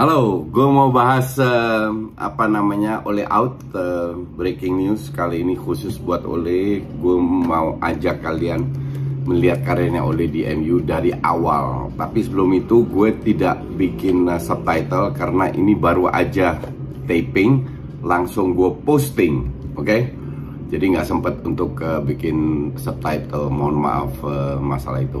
halo, gue mau bahas uh, apa namanya Oleh Out uh, breaking news kali ini khusus buat Oleh. Gue mau ajak kalian melihat karyanya Oleh di MU dari awal. Tapi sebelum itu gue tidak bikin uh, subtitle karena ini baru aja taping, langsung gue posting, oke? Okay? Jadi nggak sempet untuk uh, bikin subtitle. Mohon maaf uh, masalah itu.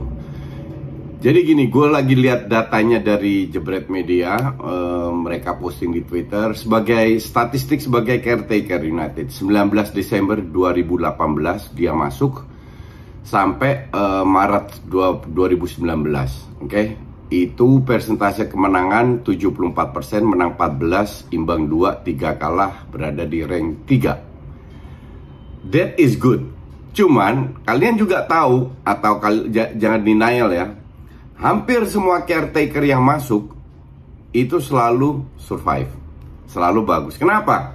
Jadi gini, gue lagi lihat datanya dari Jebret Media, uh, mereka posting di Twitter sebagai statistik sebagai caretaker United 19 Desember 2018 dia masuk sampai uh, Maret 2019, oke? Okay? Itu persentase kemenangan 74%, menang 14, imbang 2, 3 kalah, berada di rank 3. That is good. Cuman kalian juga tahu atau kal jangan denial ya, hampir semua caretaker yang masuk itu selalu survive, selalu bagus. Kenapa?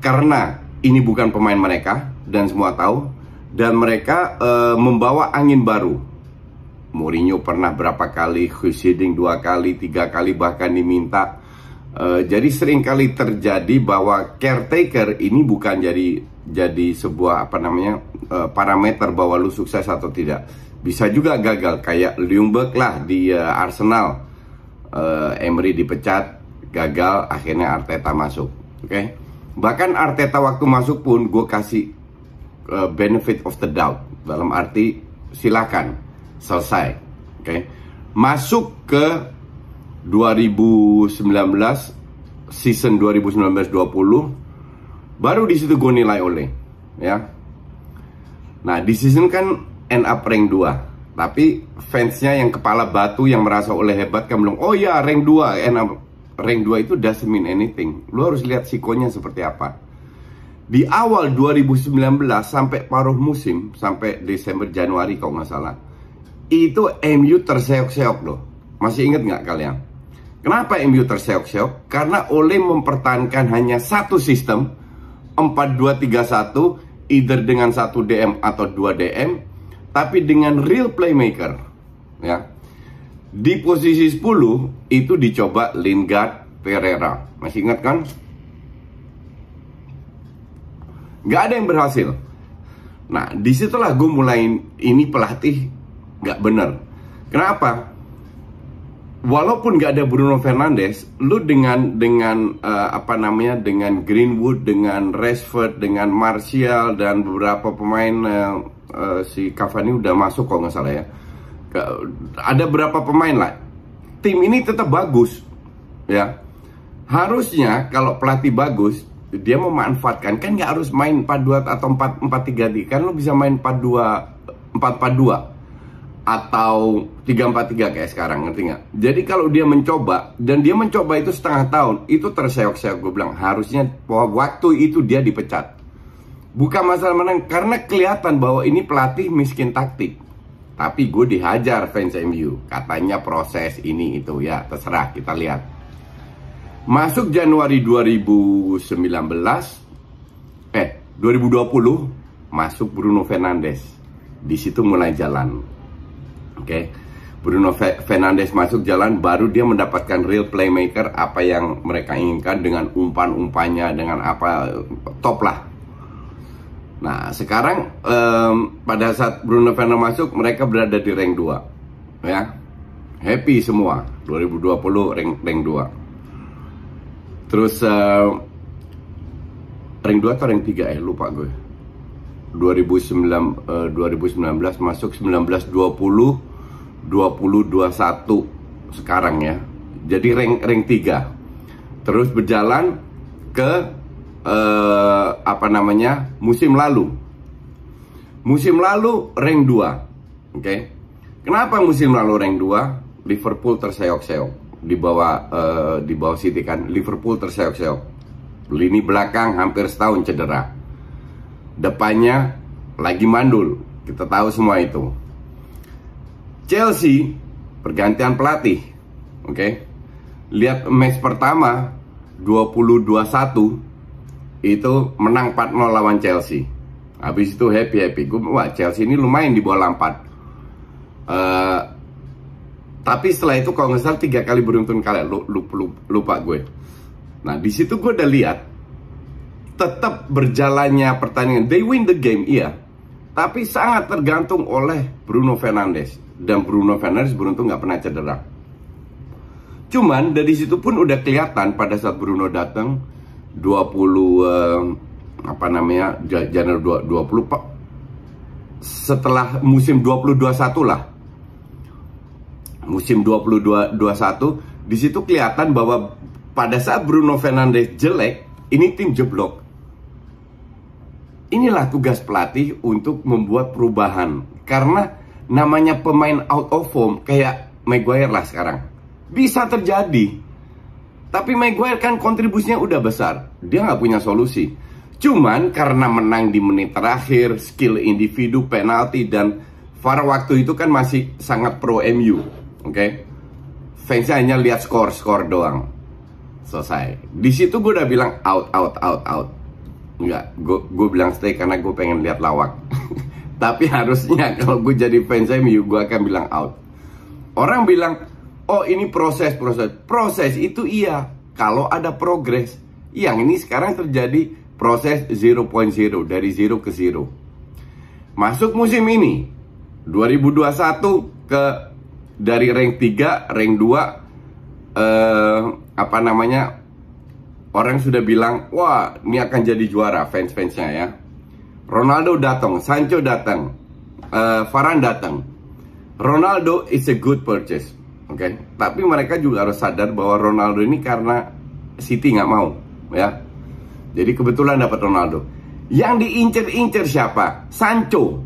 Karena ini bukan pemain mereka dan semua tahu dan mereka uh, membawa angin baru. Mourinho pernah berapa kali, Husiding dua kali, tiga kali bahkan diminta. Uh, jadi sering kali terjadi bahwa caretaker ini bukan jadi jadi sebuah apa namanya uh, parameter bahwa lu sukses atau tidak bisa juga gagal kayak Ljungberg lah di uh, Arsenal uh, Emery dipecat gagal akhirnya Arteta masuk oke okay? bahkan Arteta waktu masuk pun gue kasih uh, benefit of the doubt dalam arti silakan selesai oke okay? masuk ke 2019 season 2019-20 baru di situ gue nilai oleh ya nah di season kan end up rank 2 tapi fansnya yang kepala batu yang merasa oleh hebat kan bilang oh ya rank 2 end up rank 2 itu doesn't mean anything. Lu harus lihat sikonya seperti apa. Di awal 2019 sampai paruh musim sampai Desember Januari kalau nggak salah itu MU terseok-seok loh. Masih inget nggak kalian? Kenapa MU terseok-seok? Karena oleh mempertahankan hanya satu sistem 4-2-3-1 either dengan satu DM atau 2 DM tapi dengan real playmaker ya. Di posisi 10 itu dicoba Lingard Pereira. Masih ingat kan? Nggak ada yang berhasil. Nah di situlah gue mulai ini pelatih nggak bener kenapa? Walaupun nggak ada Bruno Fernandes, lu dengan dengan uh, apa namanya dengan Greenwood, dengan Rashford, dengan Martial dan beberapa pemain uh, uh, si Cavani udah masuk kok nggak salah ya. Ada berapa pemain lah. Tim ini tetap bagus, ya. Harusnya kalau pelatih bagus, dia memanfaatkan kan nggak harus main 4-2 atau 4-4-3 kan lu bisa main 4-2 4-4-2 atau 343 kayak sekarang ngerti nggak? Jadi kalau dia mencoba dan dia mencoba itu setengah tahun itu terseok-seok gue bilang harusnya waktu itu dia dipecat. Bukan masalah menang karena kelihatan bahwa ini pelatih miskin taktik. Tapi gue dihajar fans MU katanya proses ini itu ya terserah kita lihat. Masuk Januari 2019 eh 2020 masuk Bruno Fernandes. Di situ mulai jalan Oke. Okay? Bruno Fernandes masuk jalan baru dia mendapatkan real playmaker apa yang mereka inginkan dengan umpan-umpannya dengan apa top lah. Nah, sekarang um, pada saat Bruno Fernandes masuk mereka berada di rank 2. Ya. Happy semua 2020 rank rank 2. Terus uh, rank 2 atau rank 3 eh lupa gue. 2009 uh, 2019 masuk 19 20 20 21 sekarang ya. Jadi rank rank 3. Terus berjalan ke uh, apa namanya? musim lalu. Musim lalu rank 2. Oke. Okay? Kenapa musim lalu rank 2? Liverpool terseok-seok di bawah uh, di bawah City kan. Liverpool terseok-seok. Lini belakang hampir setahun cedera depannya lagi mandul. Kita tahu semua itu. Chelsea pergantian pelatih. Oke. Okay? Lihat match pertama 2021 itu menang 4-0 lawan Chelsea. Habis itu happy-happy. Gue wah Chelsea ini lumayan di bawah Lampard. Uh, tapi setelah itu kalau nggak salah tiga kali beruntun kali lupa, lupa, lupa gue. Nah di situ gue udah lihat tetap berjalannya pertandingan. They win the game, iya. Tapi sangat tergantung oleh Bruno Fernandes. Dan Bruno Fernandes beruntung nggak pernah cedera. Cuman dari situ pun udah kelihatan pada saat Bruno datang 20 uh, apa namanya Januari 20 Pak setelah musim 2021 lah. Musim 2021 di situ kelihatan bahwa pada saat Bruno Fernandes jelek, ini tim jeblok inilah tugas pelatih untuk membuat perubahan. Karena namanya pemain out of form kayak Maguire lah sekarang. Bisa terjadi. Tapi Maguire kan kontribusinya udah besar. Dia nggak punya solusi. Cuman karena menang di menit terakhir, skill individu, penalti, dan VAR waktu itu kan masih sangat pro MU. Oke? Okay? Fansnya hanya lihat skor-skor doang. Selesai. Di situ gue udah bilang out, out, out, out Enggak, gue bilang stay karena gue pengen lihat lawak. Tapi harusnya kalau gue jadi fans MU, gue akan bilang out. Orang bilang, oh ini proses, proses. Proses itu iya, kalau ada progres. Yang ini sekarang terjadi proses 0.0, dari 0 ke 0. Masuk musim ini, 2021 ke dari rank 3, rank 2, eh, apa namanya, orang sudah bilang, wah ini akan jadi juara fans-fansnya ya. Ronaldo datang, Sancho datang, uh, Varane datang. Ronaldo is a good purchase, oke. Okay? Tapi mereka juga harus sadar bahwa Ronaldo ini karena City nggak mau, ya. Jadi kebetulan dapat Ronaldo. Yang diincer-incer siapa? Sancho.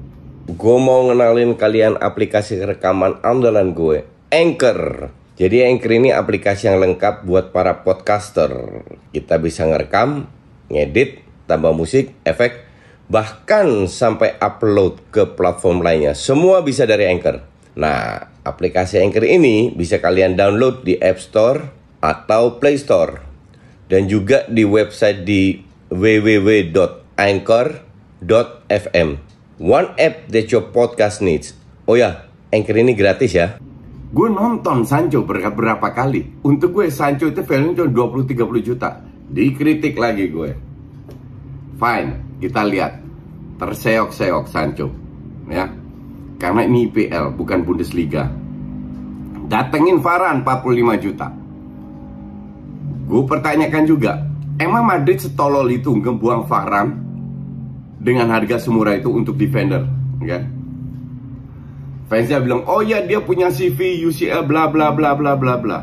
Gue mau ngenalin kalian aplikasi rekaman andalan gue, Anchor. Jadi Anchor ini aplikasi yang lengkap buat para podcaster. Kita bisa ngerekam, ngedit, tambah musik, efek, bahkan sampai upload ke platform lainnya. Semua bisa dari Anchor. Nah, aplikasi Anchor ini bisa kalian download di App Store atau Play Store. Dan juga di website di www.anchor.fm. One app that your podcast needs. Oh ya, Anchor ini gratis ya. Gue nonton Sancho berapa, berapa kali. Untuk gue Sancho itu value cuma 20-30 juta. Dikritik lagi gue. Fine, kita lihat. Terseok-seok Sancho. Ya. Karena ini IPL, bukan Bundesliga. Datengin Varane 45 juta. Gue pertanyakan juga, emang Madrid setolol itu ngebuang Varane dengan harga semurah itu untuk defender? Ya? Fansnya bilang, oh ya dia punya CV UCL bla bla bla bla bla bla.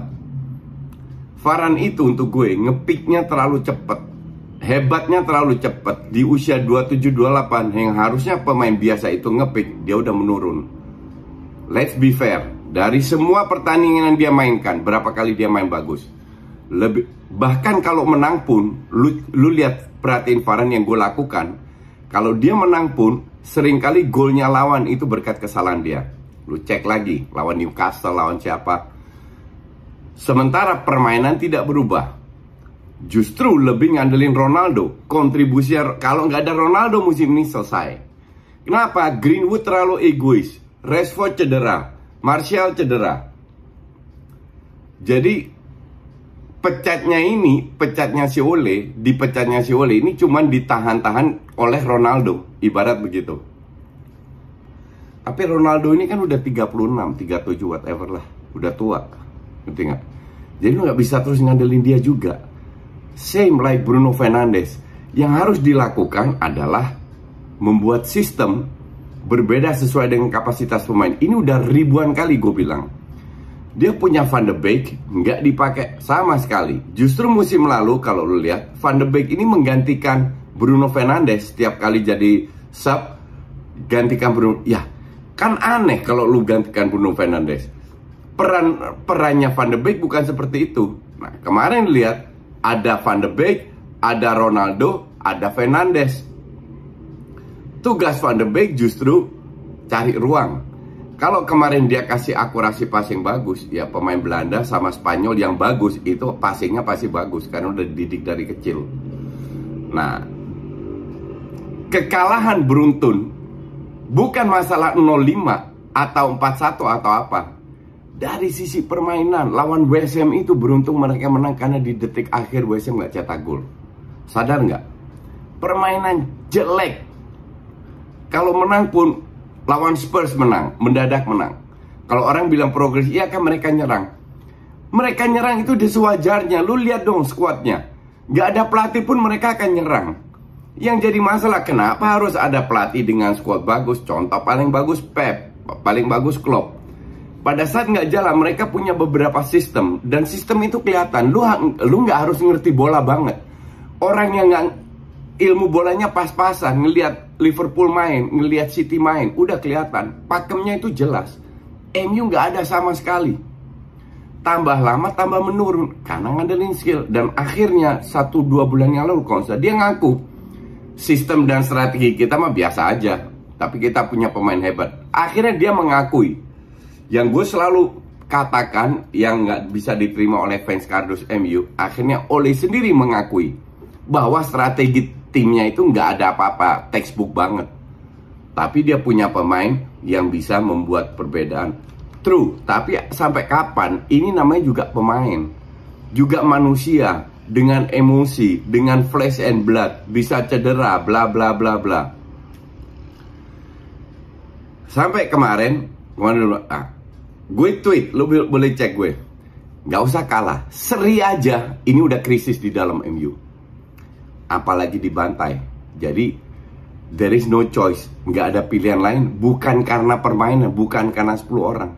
Faran itu untuk gue ngepiknya terlalu cepet. Hebatnya terlalu cepet. Di usia 27-28 yang harusnya pemain biasa itu ngepik, dia udah menurun. Let's be fair. Dari semua pertandingan yang dia mainkan, berapa kali dia main bagus. Lebih, bahkan kalau menang pun, lu, lu lihat perhatiin Faran yang gue lakukan. Kalau dia menang pun, sering kali golnya lawan itu berkat kesalahan dia. Lu cek lagi, lawan Newcastle, lawan siapa. Sementara permainan tidak berubah. Justru lebih ngandelin Ronaldo. Kontribusi kalau nggak ada Ronaldo musim ini selesai. Kenapa? Greenwood terlalu egois. Rashford cedera. Martial cedera. Jadi pecatnya ini, pecatnya si Ole, di pecatnya si Ole ini cuman ditahan-tahan oleh Ronaldo, ibarat begitu. Tapi Ronaldo ini kan udah 36, 37 whatever lah, udah tua. Ngerti nggak? Jadi lu nggak bisa terus ngandelin dia juga. Same like Bruno Fernandes. Yang harus dilakukan adalah membuat sistem berbeda sesuai dengan kapasitas pemain. Ini udah ribuan kali gue bilang. Dia punya Van de Beek, nggak dipakai sama sekali. Justru musim lalu kalau lu lihat, Van de Beek ini menggantikan Bruno Fernandes setiap kali jadi sub, gantikan Bruno. Ya, kan aneh kalau lu gantikan Bruno Fernandes. Peran perannya Van de Beek bukan seperti itu. Nah, kemarin lihat ada Van de Beek, ada Ronaldo, ada Fernandes. Tugas Van de Beek justru cari ruang kalau kemarin dia kasih akurasi passing bagus, ya pemain Belanda sama Spanyol yang bagus itu passingnya pasti bagus karena udah dididik dari kecil. Nah, kekalahan beruntun bukan masalah 05 atau 41 atau apa. Dari sisi permainan, lawan WSM itu beruntung mereka menang karena di detik akhir WSM nggak cetak gol. Sadar nggak? Permainan jelek. Kalau menang pun lawan Spurs menang, mendadak menang. Kalau orang bilang progres, iya kan mereka nyerang. Mereka nyerang itu sewajarnya. Lu lihat dong skuadnya. Gak ada pelatih pun mereka akan nyerang. Yang jadi masalah kenapa harus ada pelatih dengan skuad bagus? Contoh paling bagus Pep, paling bagus Klopp. Pada saat nggak jalan, mereka punya beberapa sistem dan sistem itu kelihatan. Lu lu nggak harus ngerti bola banget. Orang yang nggak ilmu bolanya pas-pasan ngelihat Liverpool main, ngelihat City main, udah kelihatan pakemnya itu jelas. MU nggak ada sama sekali. Tambah lama tambah menurun karena ngandelin skill dan akhirnya satu dua bulan yang lalu konser dia ngaku sistem dan strategi kita mah biasa aja, tapi kita punya pemain hebat. Akhirnya dia mengakui yang gue selalu katakan yang nggak bisa diterima oleh fans kardus MU, akhirnya Ole sendiri mengakui bahwa strategi timnya itu nggak ada apa-apa, textbook banget. Tapi dia punya pemain yang bisa membuat perbedaan. True, tapi sampai kapan? Ini namanya juga pemain. Juga manusia dengan emosi, dengan flesh and blood, bisa cedera, bla bla bla bla. Sampai kemarin, ah, gue tweet, lo boleh cek gue. Gak usah kalah, seri aja. Ini udah krisis di dalam MU apalagi dibantai. Jadi there is no choice, nggak ada pilihan lain. Bukan karena permainan, bukan karena 10 orang.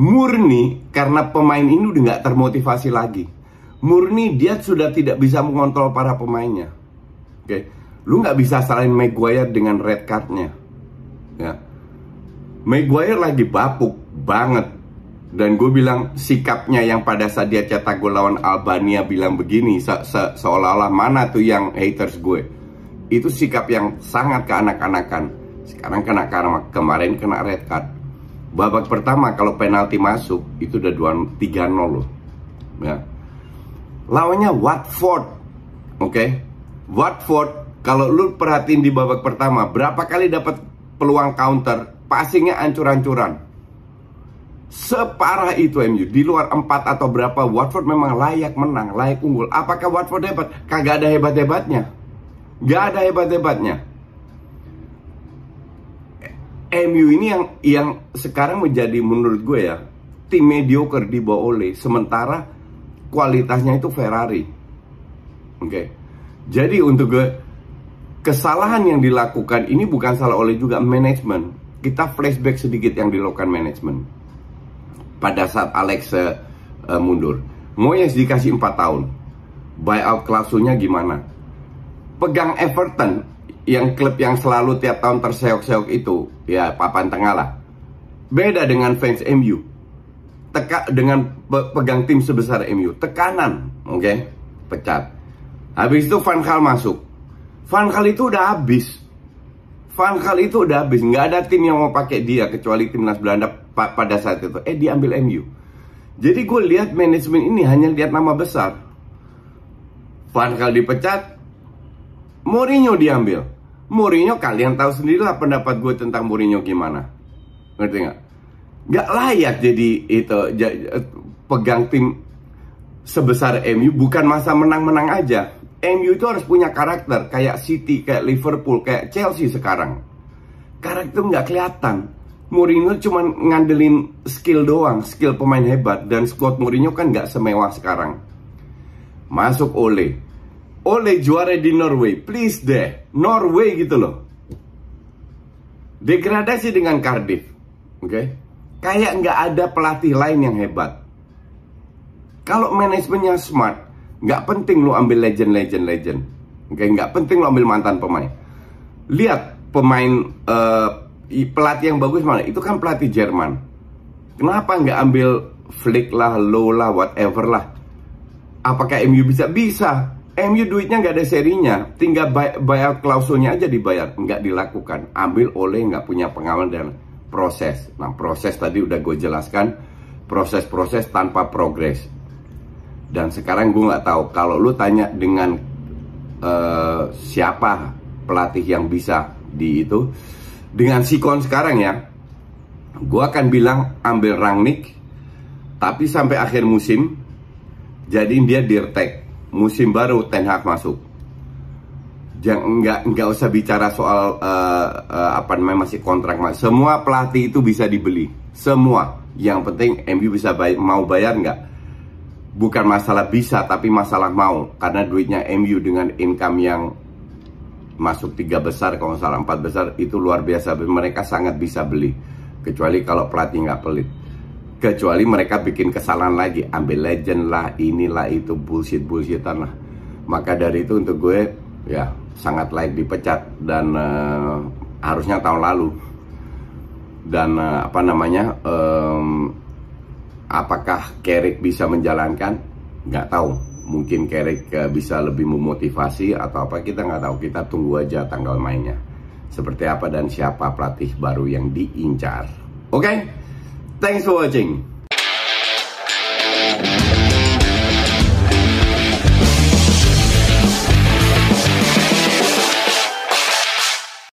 Murni karena pemain ini udah nggak termotivasi lagi. Murni dia sudah tidak bisa mengontrol para pemainnya. Oke, okay? lu nggak bisa salahin Maguire dengan red cardnya. Ya. Maguire lagi bapuk banget. Dan gue bilang sikapnya yang pada saat dia cetak gol lawan Albania bilang begini se -se seolah-olah mana tuh yang haters gue. Itu sikap yang sangat keanak-anakan sekarang kena karena kemarin kena red card. Babak pertama kalau penalti masuk itu udah 2 3 0 loh. Ya. Lawannya Watford oke? Okay? Watford kalau lu perhatiin di babak pertama berapa kali dapat peluang counter passingnya ancur-ancuran Separah itu MU Di luar 4 atau berapa Watford memang layak menang Layak unggul Apakah Watford hebat? Kagak ada hebat-hebatnya Gak ada hebat-hebatnya MU ini yang yang sekarang menjadi menurut gue ya tim mediocre di bawah oleh sementara kualitasnya itu Ferrari. Oke. Okay. Jadi untuk gue kesalahan yang dilakukan ini bukan salah oleh juga manajemen. Kita flashback sedikit yang dilakukan manajemen pada saat Alex uh, mundur. Moyes dikasih 4 tahun. Buyout klausulnya gimana? Pegang Everton yang klub yang selalu tiap tahun terseok-seok itu, ya papan tengah lah. Beda dengan fans MU. Teka dengan pe pegang tim sebesar MU, tekanan, oke? Okay? Pecat. Habis itu Van Gaal masuk. Van Gaal itu udah habis. Van Gaal itu udah habis, nggak ada tim yang mau pakai dia kecuali timnas Belanda pada saat itu. Eh diambil MU. Jadi gue lihat manajemen ini hanya lihat nama besar. Van Gaal dipecat, Mourinho diambil. Mourinho kalian tahu sendirilah pendapat gue tentang Mourinho gimana. Ngerti nggak? Gak layak jadi itu pegang tim sebesar MU bukan masa menang-menang aja. MU itu harus punya karakter kayak City, kayak Liverpool, kayak Chelsea sekarang. Karakter nggak kelihatan. Mourinho cuma ngandelin skill doang, skill pemain hebat dan squad Mourinho kan nggak semewah sekarang. Masuk Ole. Ole juara di Norway, please deh, Norway gitu loh. degradasi dengan Cardiff oke okay? kayak nggak ada pelatih lain yang hebat kalau manajemennya smart nggak penting lu ambil legend legend legend. Oke nggak penting lu ambil mantan pemain. Lihat pemain uh, pelatih yang bagus mana. Itu kan pelatih Jerman. Kenapa nggak ambil Flick lah, Low lah, whatever lah. Apakah MU bisa? Bisa. MU duitnya nggak ada serinya, tinggal bayar klausulnya aja dibayar, nggak dilakukan. Ambil oleh nggak punya pengalaman dan proses. Nah proses tadi udah gue jelaskan, proses-proses tanpa progres. Dan sekarang gue nggak tahu kalau lu tanya dengan uh, siapa pelatih yang bisa di itu, dengan Sikon sekarang ya, gue akan bilang ambil Rangnick, tapi sampai akhir musim, jadi dia dirtek musim baru Ten Hag masuk. Jangan nggak nggak usah bicara soal uh, uh, apa namanya masih kontrak mas. Semua pelatih itu bisa dibeli. Semua. Yang penting MU bisa bay mau bayar nggak? Bukan masalah bisa tapi masalah mau. Karena duitnya MU dengan income yang masuk tiga besar kalau salah empat besar itu luar biasa. Mereka sangat bisa beli. Kecuali kalau pelatih nggak pelit. Kecuali mereka bikin kesalahan lagi. Ambil legend lah inilah itu bullshit bullshitan lah. Maka dari itu untuk gue ya sangat layak dipecat. Dan uh, harusnya tahun lalu. Dan uh, apa namanya um, apakah Carrick bisa menjalankan? Nggak tahu. Mungkin Carrick uh, bisa lebih memotivasi atau apa kita nggak tahu. Kita tunggu aja tanggal mainnya. Seperti apa dan siapa pelatih baru yang diincar. Oke? Okay? Thanks for watching.